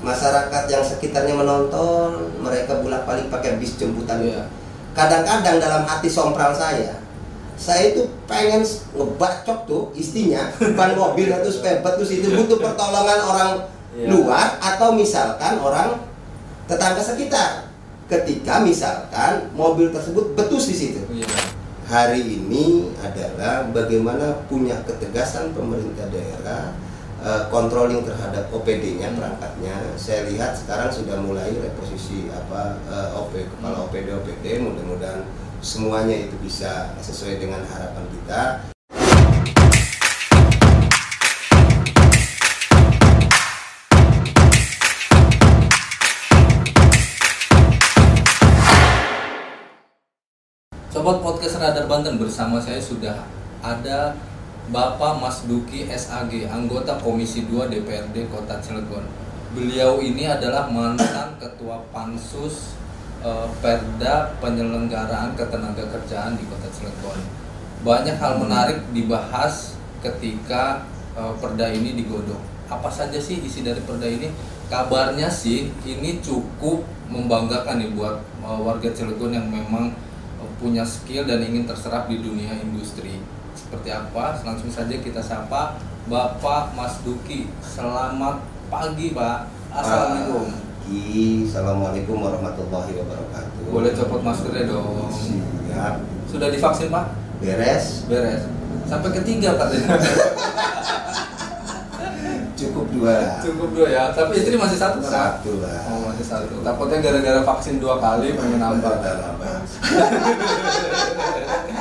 masyarakat yang sekitarnya menonton mereka bolak balik pakai bis jemputan Iya. kadang-kadang dalam hati sompral saya saya itu pengen ngebacok tuh istrinya ban mobil atau spare terus itu butuh pertolongan orang Iya. luar atau misalkan orang tetangga sekitar ketika misalkan mobil tersebut betus di situ Iya. hari ini adalah bagaimana punya ketegasan pemerintah daerah eh, controlling terhadap OPD-nya Hmm. perangkatnya. Saya lihat sekarang sudah mulai reposisi apa eh, OP kepala Hmm. OPD OPD mudah-mudahan semuanya itu bisa sesuai dengan harapan kita. Sobat Podcast Radar Banten bersama saya sudah ada Bapak Mas Duki SAG, anggota Komisi 2 DPRD Kota Cilegon. Beliau ini adalah mantan Ketua Pansus eh, Perda Penyelenggaraan Ketenagakerjaan di Kota Cilegon. Banyak hal menarik dibahas ketika eh, Perda ini digodok. Apa saja sih isi dari Perda ini? Kabarnya sih ini cukup membanggakan nih buat eh, warga Cilegon yang memang eh, punya skill dan ingin terserap di dunia industri. Seperti apa? Langsung saja kita sapa Bapak Mas Duki. Selamat pagi, Pak. Assalamualaikum. Pagi. Assalamualaikum warahmatullahi wabarakatuh. Boleh copot maskernya dong. Siap. Sudah divaksin, Pak? Beres. Beres. Sampai ketiga katanya. Cukup dua. Cukup dua ya. Tapi istri masih satu kan? Satu lah. Oh, masih satu. Takutnya gara-gara vaksin dua kali pengen nambah. Nambah.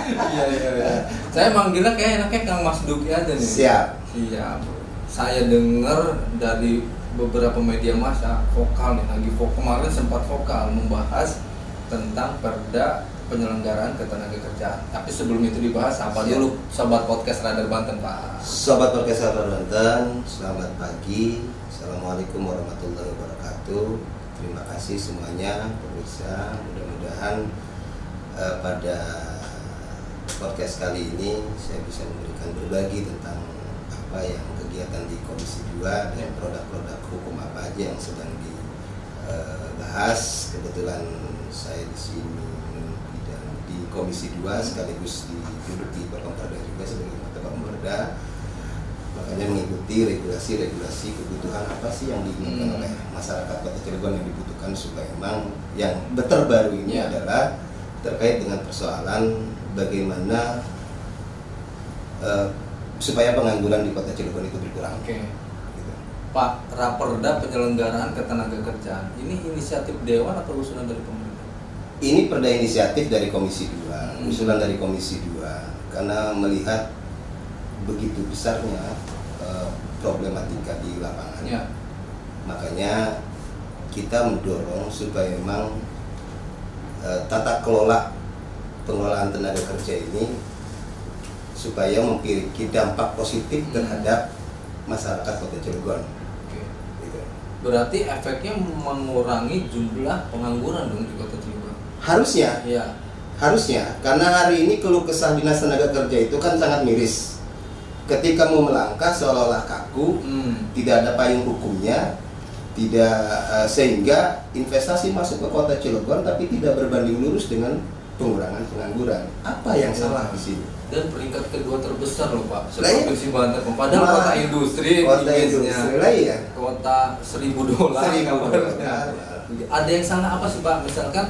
Iya iya iya. Saya manggilnya kayak enaknya Kang Mas Duki aja nih. Siap. Iya. Saya dengar dari beberapa media massa vokal nih lagi vokal kemarin sempat vokal membahas tentang perda penyelenggaraan ketenagakerjaan. Tapi sebelum itu dibahas, apa Siap. dulu sobat podcast Radar Banten Pak? Sobat Podcast Sahabat Banten, selamat pagi. Assalamualaikum warahmatullahi wabarakatuh. Terima kasih semuanya pemirsa. Mudah-mudahan eh, pada podcast kali ini saya bisa memberikan berbagi tentang apa yang kegiatan di Komisi 2 dan produk-produk hukum apa aja yang sedang dibahas. Kebetulan saya di sini di Komisi 2 sekaligus di di Perkomperda juga sebagai anggota Perkomperda makanya mengikuti regulasi-regulasi kebutuhan apa sih yang diinginkan Hmm. oleh masyarakat Kota Cilegon yang dibutuhkan supaya memang yang terbaru ini Ya. adalah terkait dengan persoalan bagaimana eh, supaya pengangguran di Kota Cilegon itu berkurang. Oke. Gitu. Pak Raperda penyelenggaraan ketenagakerjaan ini inisiatif dewan atau usulan dari pemerintah? Ini perda inisiatif dari Komisi 2, Hmm. usulan dari Komisi 2 karena melihat begitu besarnya eh, problematika di lapangan. Ya. Makanya kita mendorong supaya memang eh, tata kelola pengelolaan tenaga kerja ini supaya memiliki dampak positif Hmm. terhadap masyarakat Kota Cilegon. Oke. Gitu. Berarti efeknya mengurangi jumlah pengangguran dong di Kota Cilegon. Harusnya, Iya. harusnya karena hari ini keluh kesah dinas tenaga kerja itu kan sangat miris. Ketika mau melangkah seolah-olah kaku, Hmm. tidak ada payung hukumnya, tidak eh, sehingga investasi masuk ke kota Cilegon tapi tidak berbanding lurus dengan pengurangan pengangguran. Apa yang salah di sini? Dan peringkat kedua terbesar loh Pak, Lah, iya. seprovinsi Banten. Padahal Wah, kota industri, Kota industri lah ya. kota seribu dolar. Seribu kabarnya. dolar. Ada yang salah apa sih Pak? Misalkan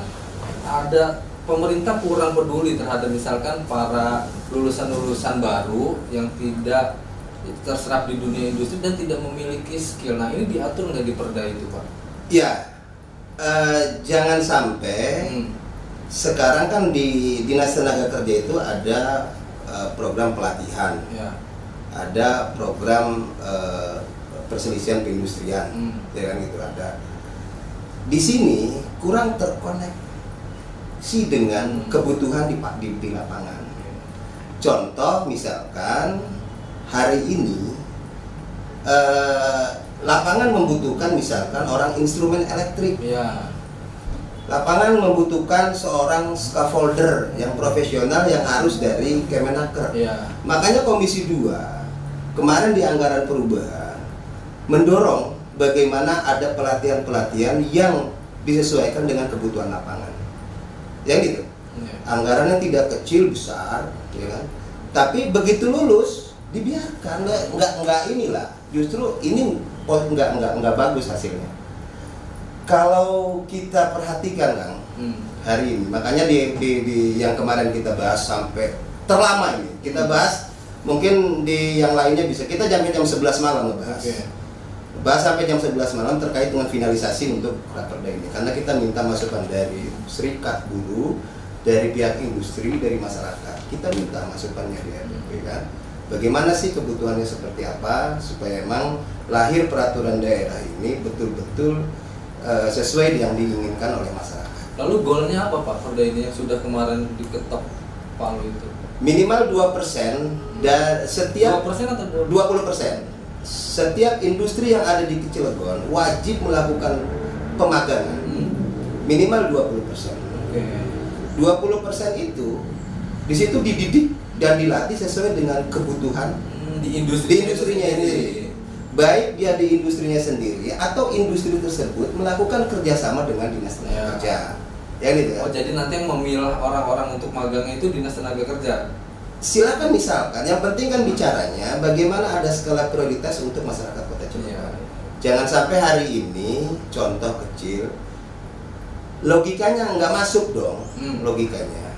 ada pemerintah kurang peduli terhadap misalkan para lulusan-lulusan baru yang tidak terserap di dunia industri dan tidak memiliki skill. Nah ini diatur nggak di perda itu Pak? Ya, eh, jangan sampai Hmm. Sekarang kan di dinas tenaga kerja itu ada eh, program pelatihan, Ya. ada program eh, perselisihan perindustrian, Hmm. ya kan itu ada. Di sini kurang terkoneksi dengan Hmm. kebutuhan di, di, di lapangan. Contoh misalkan hari ini eh, lapangan membutuhkan misalkan orang instrumen elektrik, Ya. Lapangan membutuhkan seorang scaffolder yang profesional yang harus dari Kemenaker. Ya. Makanya Komisi 2 kemarin di anggaran perubahan mendorong bagaimana ada pelatihan-pelatihan yang disesuaikan dengan kebutuhan lapangan. Ya gitu. Iya. Anggarannya tidak kecil besar, ya kan? Tapi begitu lulus dibiarkan nggak nggak nggak inilah. Justru ini oh, nggak nggak nggak bagus hasilnya. Kalau kita perhatikan Kang, Hmm. hari ini. Makanya di, di, di yang kemarin kita bahas sampai terlama ini. Kita bahas mungkin di yang lainnya bisa kita jam jam 11 malam ngebahas. Oke. Bahas sampai jam 11 malam terkait dengan finalisasi untuk raperda ini. Karena kita minta masukan dari serikat buruh, dari pihak industri, dari masyarakat. Kita minta masukannya di RDP kan. Bagaimana sih kebutuhannya seperti apa supaya emang lahir peraturan daerah ini betul-betul eh, sesuai yang diinginkan oleh masyarakat. Lalu goalnya apa Pak Perda ini yang sudah kemarin diketok Palu itu? minimal 2% dan setiap 2% atau 2%? 20% setiap industri yang ada di Cilegon wajib melakukan pemagangan Hmm. minimal 20%. Oke. 20% itu di situ dididik dan dilatih sesuai dengan kebutuhan Hmm, di industri di industrinya ini. Baik dia di industrinya sendiri atau industri tersebut melakukan kerjasama dengan dinas tenaga Ya. kerja. Ya gitu ya. Oh jadi nanti yang memilah orang-orang untuk magang itu dinas tenaga kerja. silakan misalkan yang penting kan bicaranya bagaimana ada skala prioritas untuk masyarakat kota Cilegon Iya. jangan sampai hari ini contoh kecil logikanya nggak masuk dong Hmm. logikanya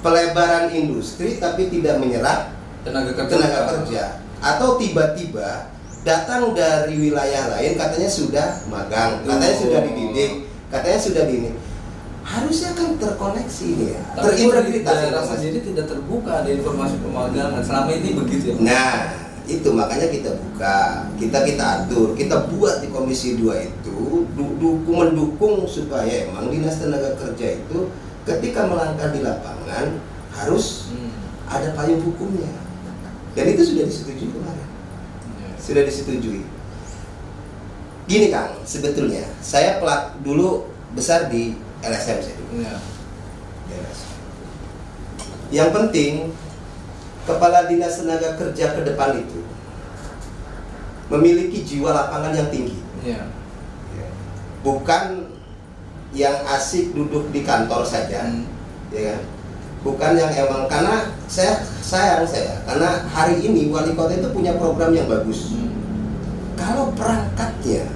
pelebaran industri tapi tidak menyerap Tenaga kerja. tenaga kerja atau tiba-tiba datang dari wilayah lain katanya sudah magang katanya Oh. sudah dididik katanya sudah di ini harusnya kan terkoneksi ini ya Tapi di terintegrasi daerah informasi. sendiri tidak terbuka ada informasi pemagangan. Selama ini begitu ya. Nah, itu makanya kita buka, kita kita atur, kita buat di Komisi 2 itu du- dukung mendukung supaya emang Dinas Tenaga Kerja itu ketika melangkah di lapangan harus Hmm. ada payung hukumnya. Dan itu sudah disetujui kemarin. Sudah disetujui. Gini Kang, sebetulnya saya pelak dulu besar di LSM saya dulu. Di LSM. Yang penting kepala dinas tenaga kerja ke depan itu memiliki jiwa lapangan yang tinggi, Iya. bukan yang asik duduk di kantor saja, Hmm. ya kan? Bukan yang emang karena saya sayang saya karena hari ini wali kota itu punya program yang bagus. Hmm. Kalau perangkatnya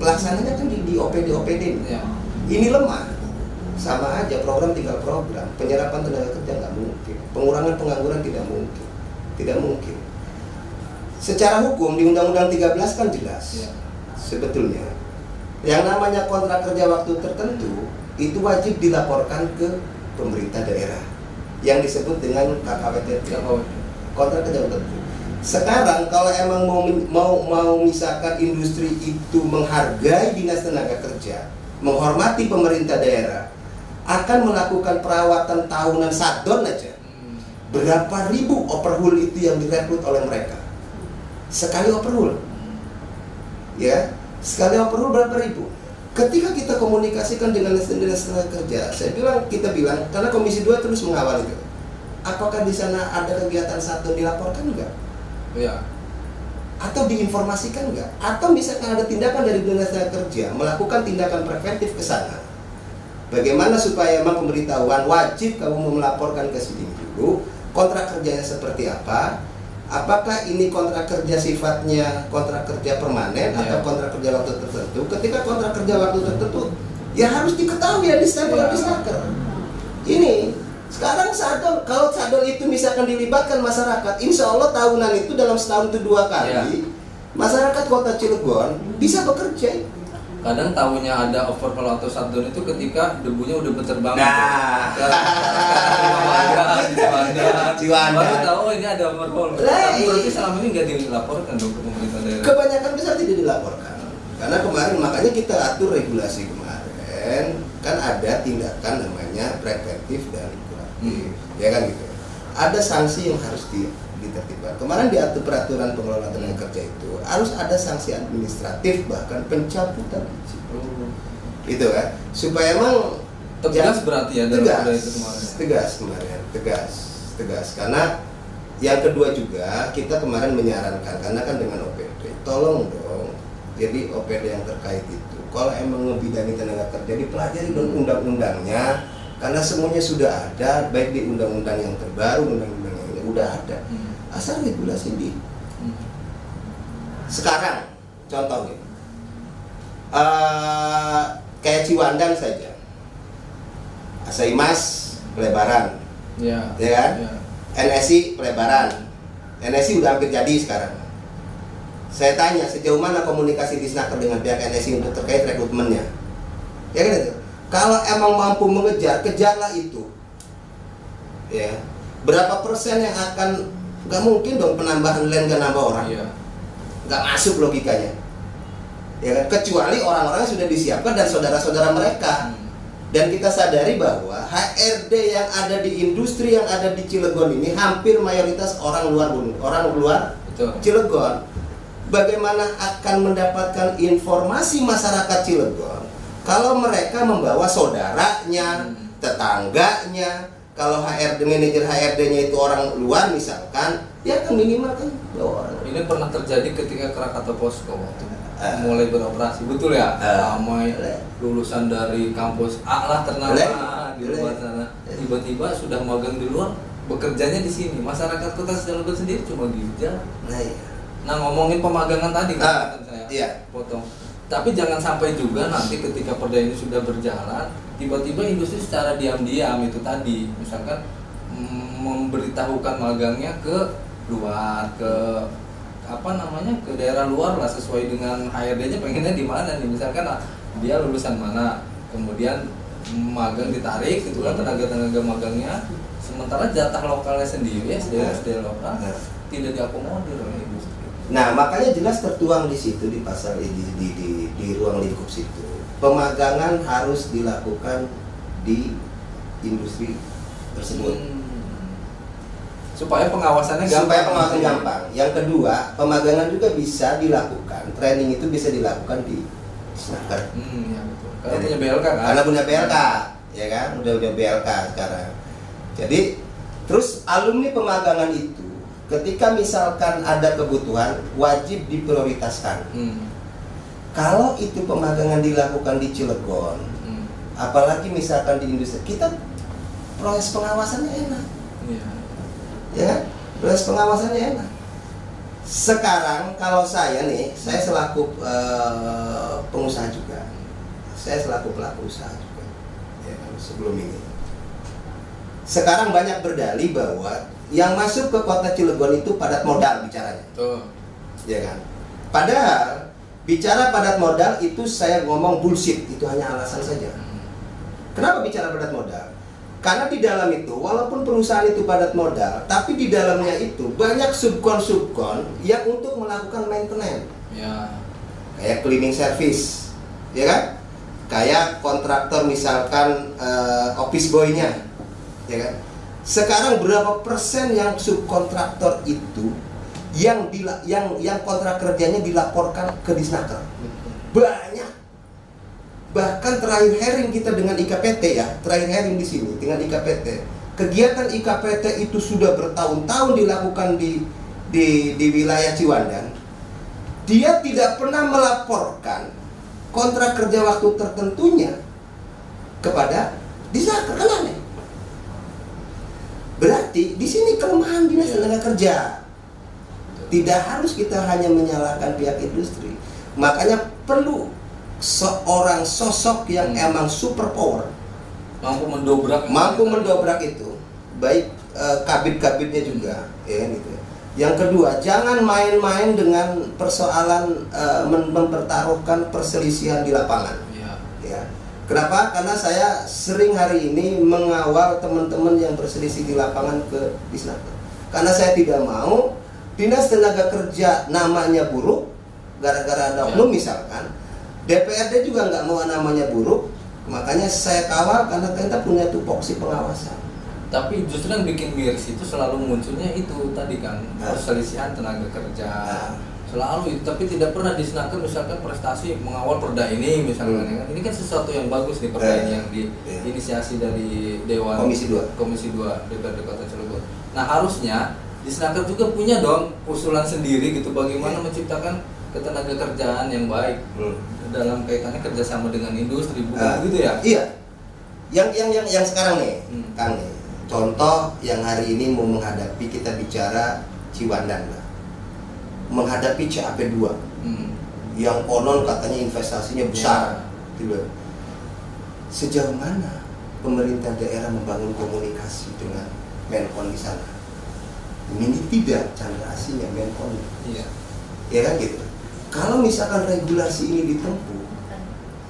pelaksananya kan di, di OPD OPD Iya. ini lemah sama aja program tinggal program penyerapan tenaga kerja nggak mungkin pengurangan pengangguran tidak mungkin tidak mungkin secara hukum di undang-undang 13 kan jelas Iya. sebetulnya yang namanya kontrak kerja waktu tertentu itu wajib dilaporkan ke pemerintah daerah yang disebut dengan KKWT kontrak kerja tertentu. Sekarang kalau emang mau mau mau misalkan industri itu menghargai dinas tenaga kerja, menghormati pemerintah daerah, akan melakukan perawatan tahunan sadon aja. Hmm. Berapa ribu overhaul itu yang direkrut oleh mereka? Sekali overhaul, ya sekali overhaul berapa ribu? Ketika kita komunikasikan dengan dinas tenaga kerja, saya bilang kita bilang karena Komisi 2 terus mengawal itu. Apakah di sana ada kegiatan satu dilaporkan enggak? Iya. atau diinformasikan enggak? Atau misalkan ada tindakan dari dinas tenaga kerja melakukan tindakan preventif ke sana. Bagaimana supaya memang pemberitahuan wajib kamu melaporkan ke sini dulu kontrak kerjanya seperti apa? Apakah ini kontrak kerja sifatnya kontrak kerja permanen Ya. atau kontrak kerja waktu tertentu? Ketika kontrak kerja waktu tertentu, ya harus diketahui ya di stempel Ya. di snaker. Ini sekarang sadol kalau sadol itu misalkan dilibatkan masyarakat, insya Allah tahunan itu dalam setahun itu dua kali Ya. masyarakat kota Cilegon bisa bekerja. Kadang tahunya ada overhaul atau shutdown itu ketika debunya udah berterbangan. Nah. Ciwandan. Baru tahu oh ini ada overhaul. Berarti selama ini nggak dilaporkan dong ke pemerintah daerah. Kebanyakan besar tidak dilaporkan. Karena kemarin makanya kita atur regulasi kemarin kan ada tindakan namanya preventif dan kuratif, ya kan gitu. Ada sanksi yang harus di, ditertibkan. Kemarin diatur peraturan pengelolaan tenaga kerja itu harus ada sanksi administratif bahkan pencabutan izin. Oh. Itu kan supaya emang Tegas jangan- berarti ya tegas, itu kemarin. tegas kemarin, tegas, tegas. Karena yang kedua juga kita kemarin menyarankan karena kan dengan OPD, tolong dong Jadi OPD yang terkait itu, kalau emang ngebidangi tenaga kerja dipelajari dong undang-undangnya, karena semuanya sudah ada, baik di undang-undang yang terbaru, undang-undang yang ini udah ada. Hmm. Asal regulasi di Hmm. sekarang, contohnya, eh kayak Ciwandan saja, Asaimas pelebaran, Ya. ya kan? Ya. NSI pelebaran. NSI udah hampir jadi sekarang. Saya tanya sejauh mana komunikasi di Snaker dengan pihak NSI untuk terkait rekrutmennya. Ya kan itu. Kalau emang mampu mengejar, kejarlah itu. Ya. Berapa persen yang akan nggak mungkin dong penambahan land gak nambah orang. Iya. Nggak masuk logikanya. Ya kan? Kecuali orang-orang yang sudah disiapkan dan saudara-saudara mereka. Hmm. Dan kita sadari bahwa HRD yang ada di industri yang ada di Cilegon ini hampir mayoritas orang luar orang luar Betul. Cilegon. Bagaimana akan mendapatkan informasi masyarakat Cilegon kalau mereka membawa saudaranya, Hmm. tetangganya, kalau HRD manajer HRD-nya itu orang luar misalkan, ya kan minimal kan orang. Ini pernah terjadi ketika Krakatau Posko waktu Eh. mulai beroperasi, betul ya? Eh. Ramai lulusan dari kampus A lah ternama di luar sana. Tiba-tiba sudah magang di luar, bekerjanya di sini. Masyarakat kota Cilegon sendiri cuma gijal. Nah, iya. Nah ngomongin pemagangan tadi kan saya iya. potong. Tapi jangan sampai juga nanti ketika perda ini sudah berjalan, tiba-tiba industri secara diam-diam itu tadi, misalkan mm, memberitahukan magangnya ke luar, ke apa namanya ke daerah luar lah sesuai dengan HRD-nya pengennya di mana nih. Misalkan ah, dia lulusan mana kemudian magang ditarik gitu kan tenaga-tenaga magangnya sementara jatah lokalnya sendiri SDM SDM lokal Nah. tidak diakomodir oleh industri. Nah, makanya jelas tertuang di situ di pasal di, di, di, di ruang lingkup situ. Pemagangan harus dilakukan di industri tersebut. Hmm. supaya pengawasannya gampang Supaya pengawasan gampang. Yang kedua, pemagangan juga bisa dilakukan, training itu bisa dilakukan di Snaker. hmm, ya betul karena punya BLK kan Karena punya BLK, ya kan? Udah punya BLK sekarang. Jadi, terus alumni pemagangan itu ketika misalkan ada kebutuhan wajib diprioritaskan. hmm. Kalau itu pemagangan dilakukan di Cilegon, Hmm. apalagi misalkan di industri, kita proses pengawasannya enak, Iya. ya kan? Proses pengawasannya enak. Sekarang kalau saya nih, saya selaku eh, pengusaha juga, saya selaku pelaku usaha juga, ya kan, sebelum ini. Sekarang banyak berdalih bahwa yang masuk ke kota Cilegon itu padat modal bicaranya Tuh. ya kan? Padahal bicara padat modal itu saya ngomong bullshit, itu hanya alasan saja. Kenapa bicara padat modal? Karena di dalam itu, walaupun perusahaan itu padat modal, tapi di dalamnya itu banyak subkon-subkon yang untuk melakukan maintenance, Ya. kayak cleaning service, ya kan? Kayak kontraktor misalkan eh, office boy-nya, ya kan? Sekarang berapa persen yang subkontraktor itu yang dila- yang yang kontrak kerjanya dilaporkan ke Disnaker? Banyak. Bahkan terakhir hearing kita dengan IKPT ya, terakhir hearing di sini dengan IKPT. Kegiatan IKPT itu sudah bertahun-tahun dilakukan di di di wilayah Ciwandan. Dia tidak pernah melaporkan kontrak kerja waktu tertentunya kepada Disnaker kan. Berarti di sini kelemahan dinas tenaga kerja. Tidak harus kita hanya menyalahkan pihak industri. Makanya perlu seorang sosok yang Hmm. emang super power, Mampu mendobrak. mampu mendobrak itu, baik eh, kabit-kabitnya juga, ya kan gitu. Yang kedua, jangan main-main dengan persoalan mem- mempertaruhkan perselisihan di lapangan. Ya. Ya. Kenapa? Karena saya sering hari ini mengawal teman-teman yang berselisih di lapangan ke Disnaker. Karena saya tidak mau dinas tenaga kerja namanya buruk gara-gara ada Ya. oknum misalkan. DPRD juga nggak mau namanya buruk, makanya saya kawal karena kita punya tupoksi pengawasan. Tapi justru yang bikin miris itu selalu munculnya itu tadi kan Nah. perselisihan tenaga kerja. Nah. Selalu itu, tapi tidak pernah disnaker misalkan prestasi mengawal perda ini misalkan Hmm. ya kan. Ini kan sesuatu yang bagus nih perda ini yang diinisiasi dari Dewan Komisi dua. Komisi 2 DPRD Kota Cilegon. Nah, harusnya disnaker juga punya dong usulan sendiri gitu bagaimana Iya. menciptakan ketenaga kerjaan yang baik Hmm. dalam kaitannya kerjasama dengan industri bukan Ah, gitu ya Iya. Yang yang yang yang sekarang nih, Hmm. Kang nih. Contoh yang hari ini mau menghadapi kita bicara Ciwandan lah. Menghadapi CAP2 Hmm. yang konon katanya investasinya besar. Gitu. Sejauh mana pemerintah daerah membangun komunikasi dengan Menkon di sana? Ini tidak Chandra aslinya Menkon. iya Ya kan gitu. Kalau misalkan regulasi ini ditempuh,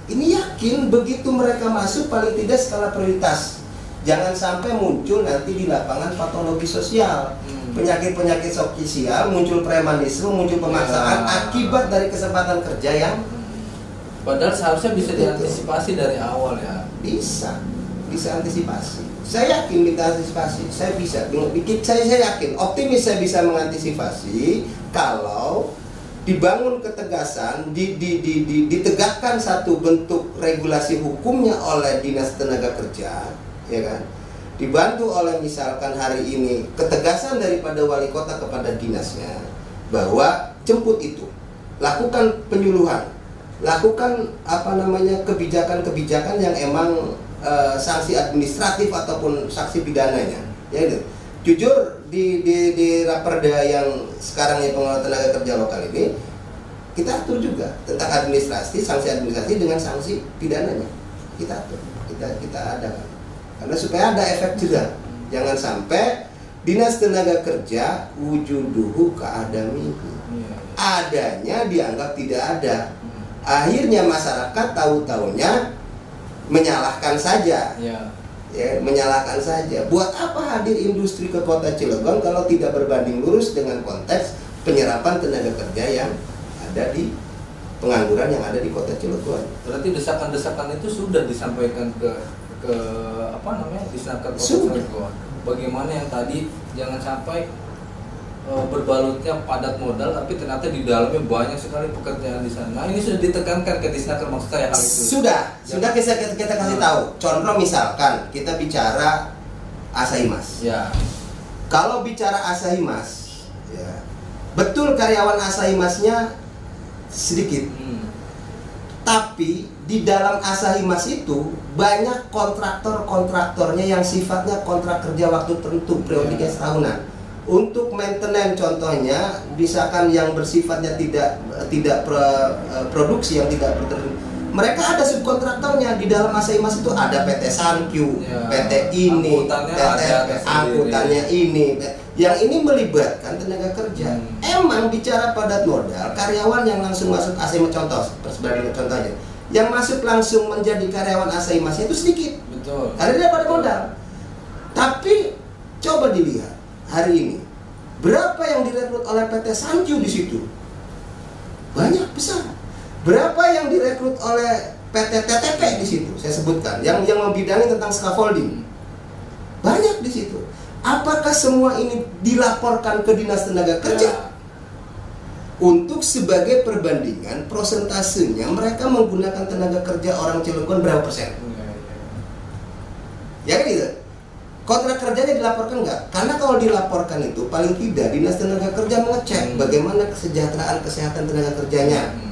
ini yakin begitu mereka masuk paling tidak skala prioritas. Jangan sampai muncul nanti di lapangan patologi sosial. Hmm. Penyakit-penyakit sosial, muncul premanisme, muncul pemaksaan Ya. akibat dari kesempatan kerja yang padahal seharusnya bisa Betul. diantisipasi dari awal ya bisa bisa antisipasi. Saya yakin bisa antisipasi. Saya bisa. Bikin saya saya yakin optimis saya bisa mengantisipasi kalau dibangun ketegasan, di, di, di, di- ditegakkan satu bentuk regulasi hukumnya oleh dinas tenaga kerja, ya kan? Dibantu oleh misalkan hari ini ketegasan daripada wali kota kepada dinasnya bahwa jemput itu, lakukan penyuluhan, lakukan apa namanya kebijakan-kebijakan yang emang eh, sanksi administratif ataupun sanksi pidananya, ya itu. Jujur di di di raperda yang sekarang yang pengelola tenaga kerja lokal ini kita atur juga tentang administrasi, sanksi administrasi dengan sanksi pidananya. Kita atur, kita kita ada karena supaya ada efek jerah. Jangan sampai dinas tenaga kerja wujuduhu keadamihi. Iya. Adanya dianggap tidak ada. Akhirnya masyarakat tahu-taunya menyalahkan saja Iya. ya menyalahkan saja. Buat apa hadir industri ke kota Cilegon kalau tidak berbanding lurus dengan konteks penyerapan tenaga kerja yang ada di pengangguran yang ada di kota Cilegon? berarti desakan-desakan itu sudah disampaikan ke ke apa namanya disampaikan ke Sudah. Cilegon. bagaimana yang tadi jangan sampai berbalutnya padat modal tapi ternyata di dalamnya banyak sekali pekerjaan di sana nah ini sudah ditekankan ke disnaker maksud saya hal itu Sudah, sudah kita, kita, kita kasih Hmm. tahu. Contoh misalkan kita bicara Asahimas. ya Kalau bicara Asahimas, ya betul karyawan Asahimasnya sedikit, hmm. tapi di dalam Asahimas itu banyak kontraktor-kontraktornya yang sifatnya kontrak kerja waktu tertentu periodiknya Ya. setahunan. Untuk maintenance contohnya, misalkan yang bersifatnya tidak tidak pro- eh, produksi yang tidak berter- mereka ada subkontraktornya di dalam Asahimas itu ada PT Sankyu, Ya. PT ini, Angkutannya PT angkutannya ini. Yang ini melibatkan tenaga kerja. Hmm. Emang bicara padat modal, karyawan yang langsung masuk Asahimas contoh, sebagai contohnya, yang masuk langsung menjadi karyawan Asahimas itu sedikit. betul Karena dia pada modal. Tapi coba dilihat hari ini berapa yang direkrut oleh PT Sankyu di situ? Banyak besar. Berapa yang direkrut oleh PT TTP di situ? Saya sebutkan yang yang membidangi tentang scaffolding. Banyak di situ. Apakah semua ini dilaporkan ke Dinas Tenaga Kerja? Ya. Untuk sebagai perbandingan prosentasenya mereka menggunakan tenaga kerja orang Cilegon berapa persen? Ya, ya. Ya kan gitu. Kontrak kerjanya dilaporkan nggak? Karena kalau dilaporkan itu paling tidak dinas tenaga kerja mengecek Hmm. bagaimana kesejahteraan kesehatan tenaga kerjanya, Hmm.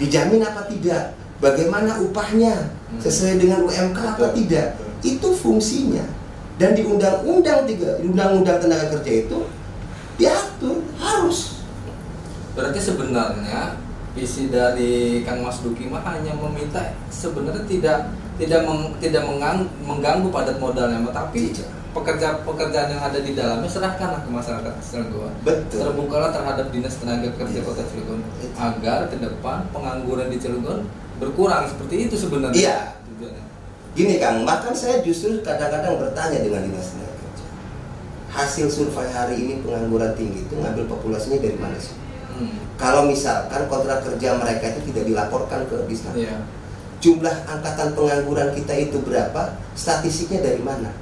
dijamin apa tidak, bagaimana upahnya Hmm. sesuai dengan UMK apa Betul, tidak. betul. Itu fungsinya. Dan di undang-undang tiga, undang-undang tenaga kerja itu diatur harus. Berarti sebenarnya visi dari Kang Mas Duki mah hanya meminta sebenarnya tidak tidak meng, tidak mengang, mengganggu padat modalnya, tapi Tidak. pekerja pekerjaan yang ada di dalamnya serahkanlah ke masyarakat Cilegon. Betul. Terbukalah terhadap dinas tenaga kerja Iya. Kota Cilegon agar ke depan pengangguran di Cilegon berkurang seperti itu sebenarnya. Iya. Tujuannya. Gini Kang, bahkan saya justru kadang-kadang bertanya dengan dinas tenaga kerja. Hasil survei hari ini pengangguran tinggi itu ngambil populasinya dari mana sih? Hmm. Kalau misalkan kontrak kerja mereka itu tidak dilaporkan ke Disnaker, Iya. Jumlah angkatan pengangguran kita itu berapa? Statistiknya dari mana?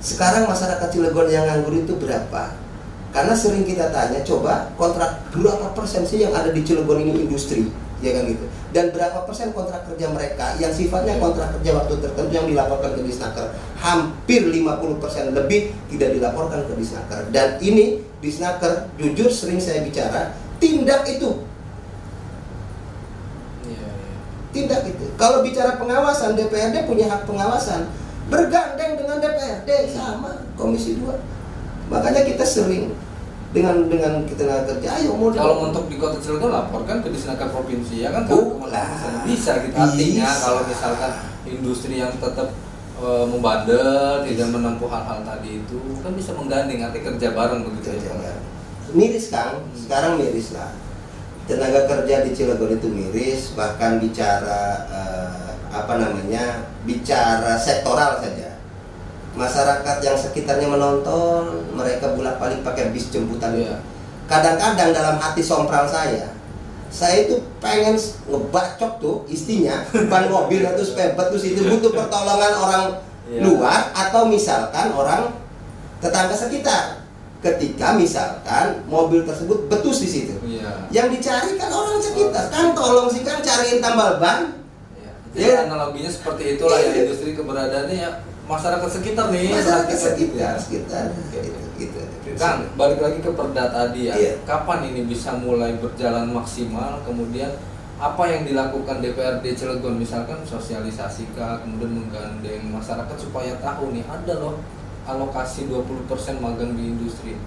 Sekarang masyarakat Cilegon yang nganggur itu berapa? Karena sering kita tanya, coba kontrak berapa persen sih yang ada di Cilegon ini industri, ya kan gitu. Dan berapa persen kontrak kerja mereka yang sifatnya kontrak kerja waktu tertentu yang dilaporkan ke Disnaker? Hampir 50% lebih tidak dilaporkan ke Disnaker. Dan ini Disnaker jujur sering saya bicara tindak itu Iya, iya. tindak itu kalau bicara pengawasan DPRD punya hak pengawasan. Bergandeng dengan DPRD sama Komisi 2 makanya kita sering dengan dengan kita kerja ayo mau Kalau untuk di Kota Cilegon laporkan ke Disnaker Provinsi ya kan? Oh, lah. bisa gitu. Artinya kalau misalkan industri yang tetap eh, membandel tidak menempuh hal-hal tadi itu kan bisa menggandeng arti kerja bareng begitu ya Pak? miris kang sekarang miris lah tenaga kerja di Cilegon itu miris bahkan bicara eh, apa namanya bicara sektoral saja masyarakat yang sekitarnya menonton mereka bolak balik pakai bis jemputan Iya. kadang-kadang dalam hati sompral saya saya itu pengen ngebacok tuh istrinya ban mobil atau spare terus itu butuh pertolongan orang Iya. luar atau misalkan orang tetangga sekitar ketika misalkan mobil tersebut betus di situ. Yang dicari kan orang sekitar kan tolong sih kan cariin tambal ban. Jadi Iya. analoginya seperti itulah ya Iya. industri keberadaannya ya masyarakat sekitar nih masyarakat ya. sekitar sekitar gitu gitu Kang, balik lagi ke perda tadi ya. Iya. Kapan ini bisa mulai berjalan maksimal? Kemudian apa yang dilakukan DPRD Cilegon misalkan sosialisasi kah, kemudian menggandeng masyarakat supaya tahu nih ada loh alokasi 20% magang di industri.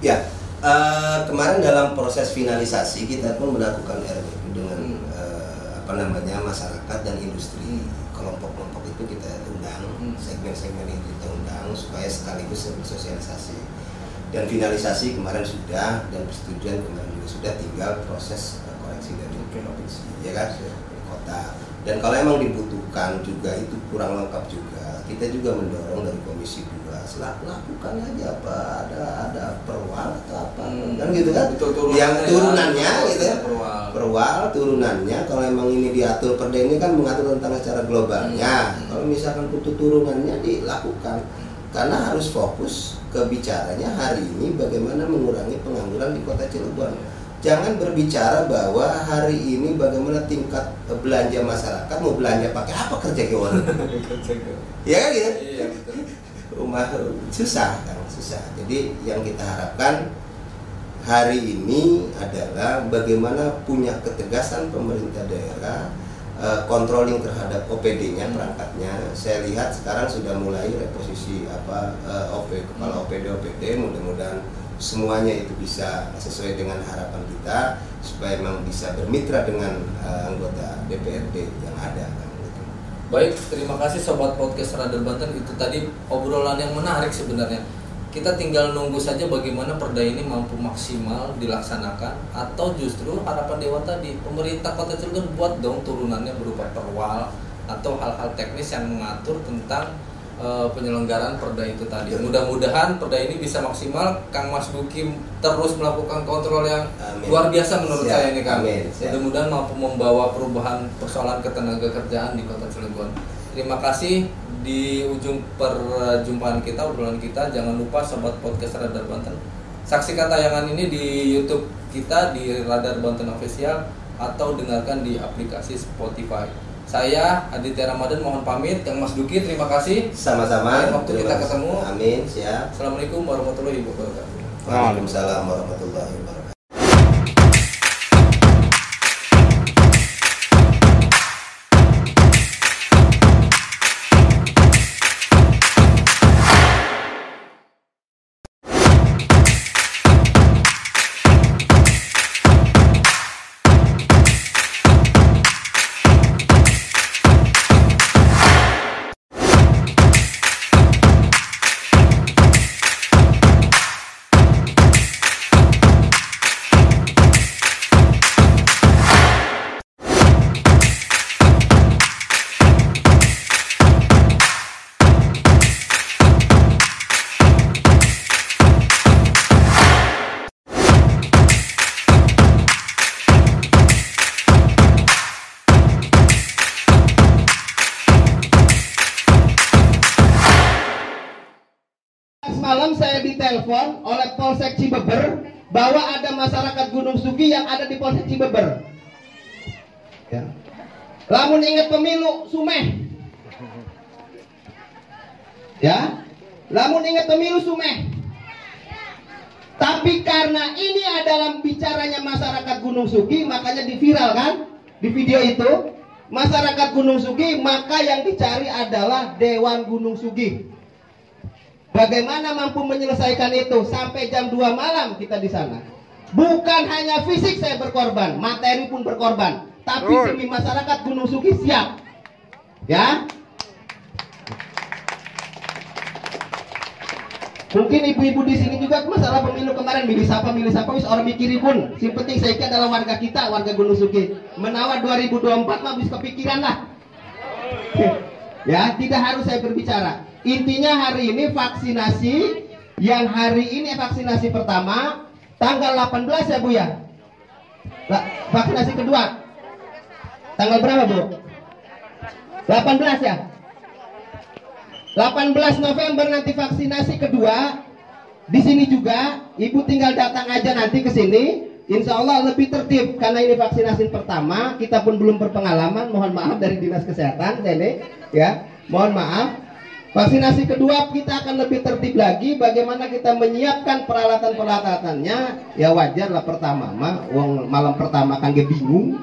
Ya, eh, kemarin dalam proses finalisasi kita pun melakukan RWU dengan Hmm. eh, apa namanya masyarakat dan industri kelompok-kelompok itu kita undang Hmm. segmen-segmen itu kita undang supaya sekaligus bersosialisasi. Dan finalisasi kemarin sudah dan persetujuan kemarin juga sudah tinggal proses eh, koreksi dari provinsi ya kan? Kota. Dan kalau emang dibutuhkan juga itu kurang lengkap juga. Kita juga mendorong dari komisi 2 selaku lakukan aja apa ada ada perwal atau apa. Hmm. kan gitu kan? Betul, yang ya, turunannya betul, gitu ya. perwal. perwal turunannya kalau emang ini diatur perda ini kan mengatur tentang secara globalnya. Hmm. kalau misalkan butuh turunannya dilakukan. Karena harus fokus ke bicaranya hari ini bagaimana mengurangi pengangguran di kota Cilegon. Jangan berbicara bahwa hari ini bagaimana tingkat belanja masyarakat mau belanja pakai apa kerja keuangan ya kan gitu? Iya betul. Rumah susah kan? Susah. Jadi yang kita harapkan hari ini adalah bagaimana punya ketegasan pemerintah daerah eh, controlling terhadap OPD-nya perangkatnya. Saya lihat sekarang sudah mulai reposisi apa eh, OP kepala OPD OPD mudah-mudahan semuanya itu bisa sesuai dengan harapan kita supaya memang bisa bermitra dengan eh, anggota DPRD yang ada. Baik, terima kasih sobat podcast Radar Banten. Itu tadi obrolan yang menarik sebenarnya. Kita tinggal nunggu saja bagaimana perda ini mampu maksimal dilaksanakan atau justru harapan dewan tadi pemerintah Kota Cilegon buat dong turunannya berupa perwal atau hal-hal teknis yang mengatur tentang eh, penyelenggaraan perda itu tadi. Mudah-mudahan perda ini bisa maksimal. Kang Mas Duki terus melakukan kontrol yang Amin. luar biasa menurut Siap. saya ini Kang. Siap. Mudah-mudahan mampu membawa perubahan persoalan ketenaga kerjaan di Kota Cilegon. Terima kasih di ujung perjumpaan kita, obrolan kita. Jangan lupa sobat podcast Radar Banten. Saksikan tayangan ini di YouTube kita di Radar Banten Official atau dengarkan di aplikasi Spotify. Saya Aditya Ramadan mohon pamit. Yang Mas Duki terima kasih. Sama-sama. Lain waktu Terima kita ketemu. Amin, siap. Assalamualaikum warahmatullahi wabarakatuh. Waalaikumsalam warahmatullahi wabarakatuh. Gunung Sugi yang ada di Polsek Cibeber. Ya. Lamun ingat pemilu Sumeh. Ya. Lamun ingat pemilu Sumeh. Tapi karena ini adalah bicaranya masyarakat Gunung Sugi, makanya diviralkan di video itu. Masyarakat Gunung Sugi, maka yang dicari adalah Dewan Gunung Sugi. Bagaimana mampu menyelesaikan itu sampai jam 2 malam kita di sana. Bukan hanya fisik saya berkorban, materi pun berkorban, tapi demi masyarakat Gunung Sugi siap. Ya, Mungkin ibu-ibu di sini juga masalah pemilu kemarin milih siapa milih siapa wis orang mikirin pun. Si penting saya kira adalah warga kita, warga Gunung Sugi. Menawar 2024 mah bisa kepikiran lah. ya, tidak harus saya berbicara. Intinya hari ini vaksinasi yang hari ini vaksinasi pertama tanggal 18 ya Bu ya. Vaksinasi kedua. Tanggal berapa Bu? 18 ya? 18 November nanti vaksinasi kedua. Di sini juga, ibu tinggal datang aja nanti ke sini. Insya Allah lebih tertib karena ini vaksinasi pertama. Kita pun belum berpengalaman. Mohon maaf dari dinas kesehatan, ini ya. Mohon maaf. Vaksinasi kedua kita akan lebih tertib lagi. Bagaimana kita menyiapkan peralatan-peralatannya? Ya wajar lah pertama, mah. Wong malam pertama kan dia bingung.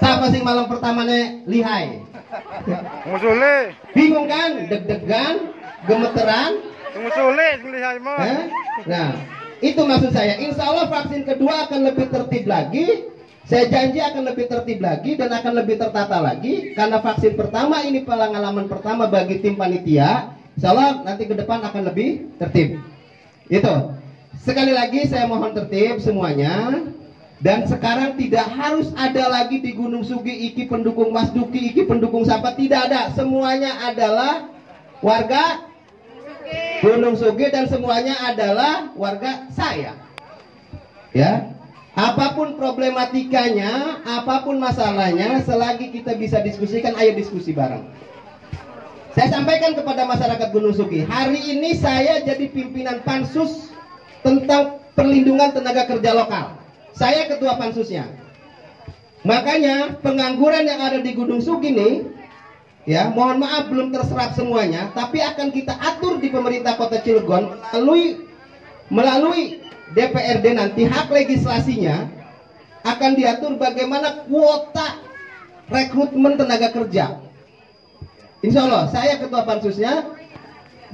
Siapa sih malam pertamanya lihai? Musule. Bingung kan? Deg-degan, gemeteran. Musule lihai mah. Nah, itu maksud saya. Insya Allah vaksin kedua akan lebih tertib lagi. Saya janji akan lebih tertib lagi dan akan lebih tertata lagi karena vaksin pertama ini pengalaman pertama bagi tim panitia. Allah nanti ke depan akan lebih tertib. Itu. Sekali lagi saya mohon tertib semuanya. Dan sekarang tidak harus ada lagi di Gunung Sugi Iki pendukung Mas Duki, Iki pendukung siapa tidak ada. Semuanya adalah warga Gunung Sugi dan semuanya adalah warga saya. Ya. Apa pun problematikanya, apa pun masalahnya, selagi kita bisa diskusikan, ayo diskusi bareng. Saya sampaikan kepada masyarakat Gunung Sugi, hari ini saya jadi pimpinan pansus tentang perlindungan tenaga kerja lokal. Saya ketua pansusnya. Makanya pengangguran yang ada di Gunung Sugi ini ya mohon maaf belum terserap semuanya tapi akan kita atur di pemerintah kota Cilegon melalui melalui DPRD nanti hak legislasinya akan diatur bagaimana kuota rekrutmen tenaga kerja. Insya Allah saya ketua pansusnya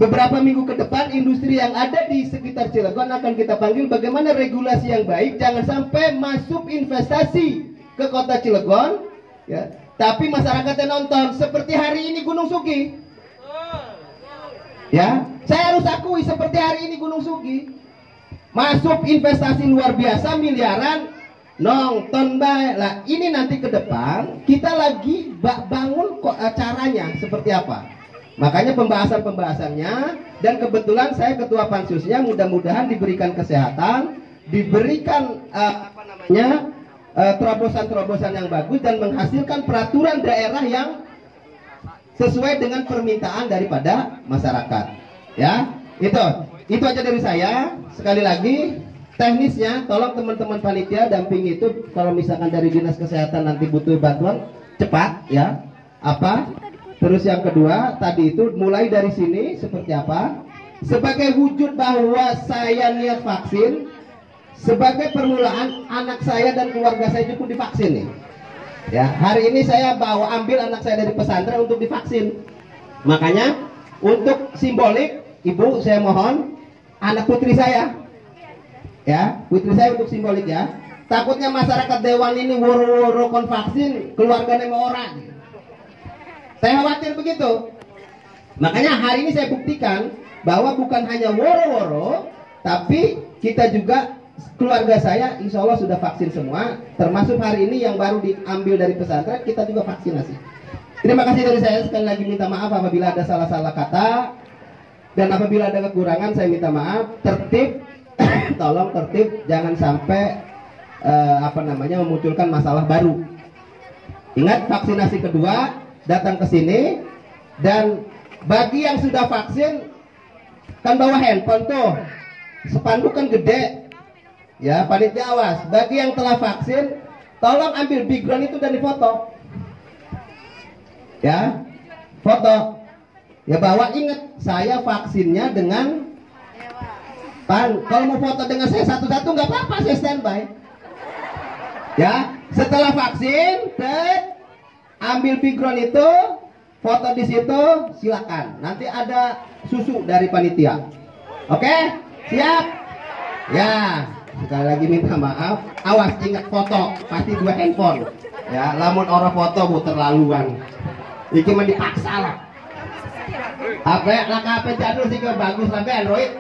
beberapa minggu ke depan industri yang ada di sekitar Cilegon akan kita panggil bagaimana regulasi yang baik. Jangan sampai masuk investasi ke kota Cilegon ya. Tapi masyarakatnya nonton seperti hari ini Gunung Sugi. Ya saya harus akui seperti hari ini Gunung Sugi masuk investasi luar biasa miliaran nonton baik lah ini nanti ke depan kita lagi bangun caranya seperti apa. Makanya pembahasan-pembahasannya dan kebetulan saya ketua pansusnya mudah-mudahan diberikan kesehatan, diberikan uh, apa namanya uh, terobosan-terobosan yang bagus dan menghasilkan peraturan daerah yang sesuai dengan permintaan daripada masyarakat. Ya, itu itu aja dari saya. Sekali lagi teknisnya tolong teman-teman panitia damping itu kalau misalkan dari dinas kesehatan nanti butuh bantuan cepat ya. Apa? Terus yang kedua, tadi itu mulai dari sini seperti apa? Sebagai wujud bahwa saya niat vaksin, sebagai permulaan anak saya dan keluarga saya cukup divaksin nih. Ya, hari ini saya bawa ambil anak saya dari pesantren untuk divaksin. Makanya untuk simbolik, ibu saya mohon anak putri saya, ya putri saya untuk simbolik ya. Takutnya masyarakat dewan ini woro-woro kon vaksin, keluarganya mau orang. Saya khawatir begitu. Makanya hari ini saya buktikan bahwa bukan hanya woro-woro, tapi kita juga keluarga saya insya Allah sudah vaksin semua, termasuk hari ini yang baru diambil dari pesantren kita juga vaksinasi. Terima kasih dari saya sekali lagi minta maaf apabila ada salah-salah kata dan apabila ada kekurangan saya minta maaf. Tertib, tolong tertib, jangan sampai uh, apa namanya memunculkan masalah baru. Ingat vaksinasi kedua datang ke sini. Dan bagi yang sudah vaksin kan bawa handphone tuh. Spanduk kan gede. Ya panitia awas. Bagi yang telah vaksin tolong ambil background itu dan difoto. Ya foto ya bawa ingat saya vaksinnya dengan Pan, kalau mau foto dengan saya satu-satu nggak apa-apa, saya standby. Ya, setelah vaksin, tet, ambil figron itu, foto di situ, silakan. Nanti ada susu dari panitia. Oke, siap? Ya, sekali lagi minta maaf. Awas ingat foto, pasti dua handphone. Ya, lamun orang foto bu terlaluan. Iki mah dipaksa lah. HP, lah HP jadul sih bagus tapi Android.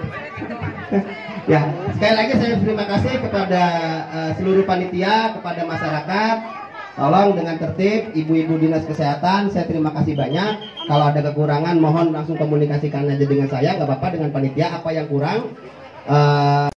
ya, sekali lagi saya terima kasih kepada eh, seluruh panitia, kepada masyarakat. Tolong dengan tertib, ibu-ibu dinas kesehatan, saya terima kasih banyak. Kalau ada kekurangan, mohon langsung komunikasikan aja dengan saya, nggak apa-apa dengan panitia apa yang kurang. Eh,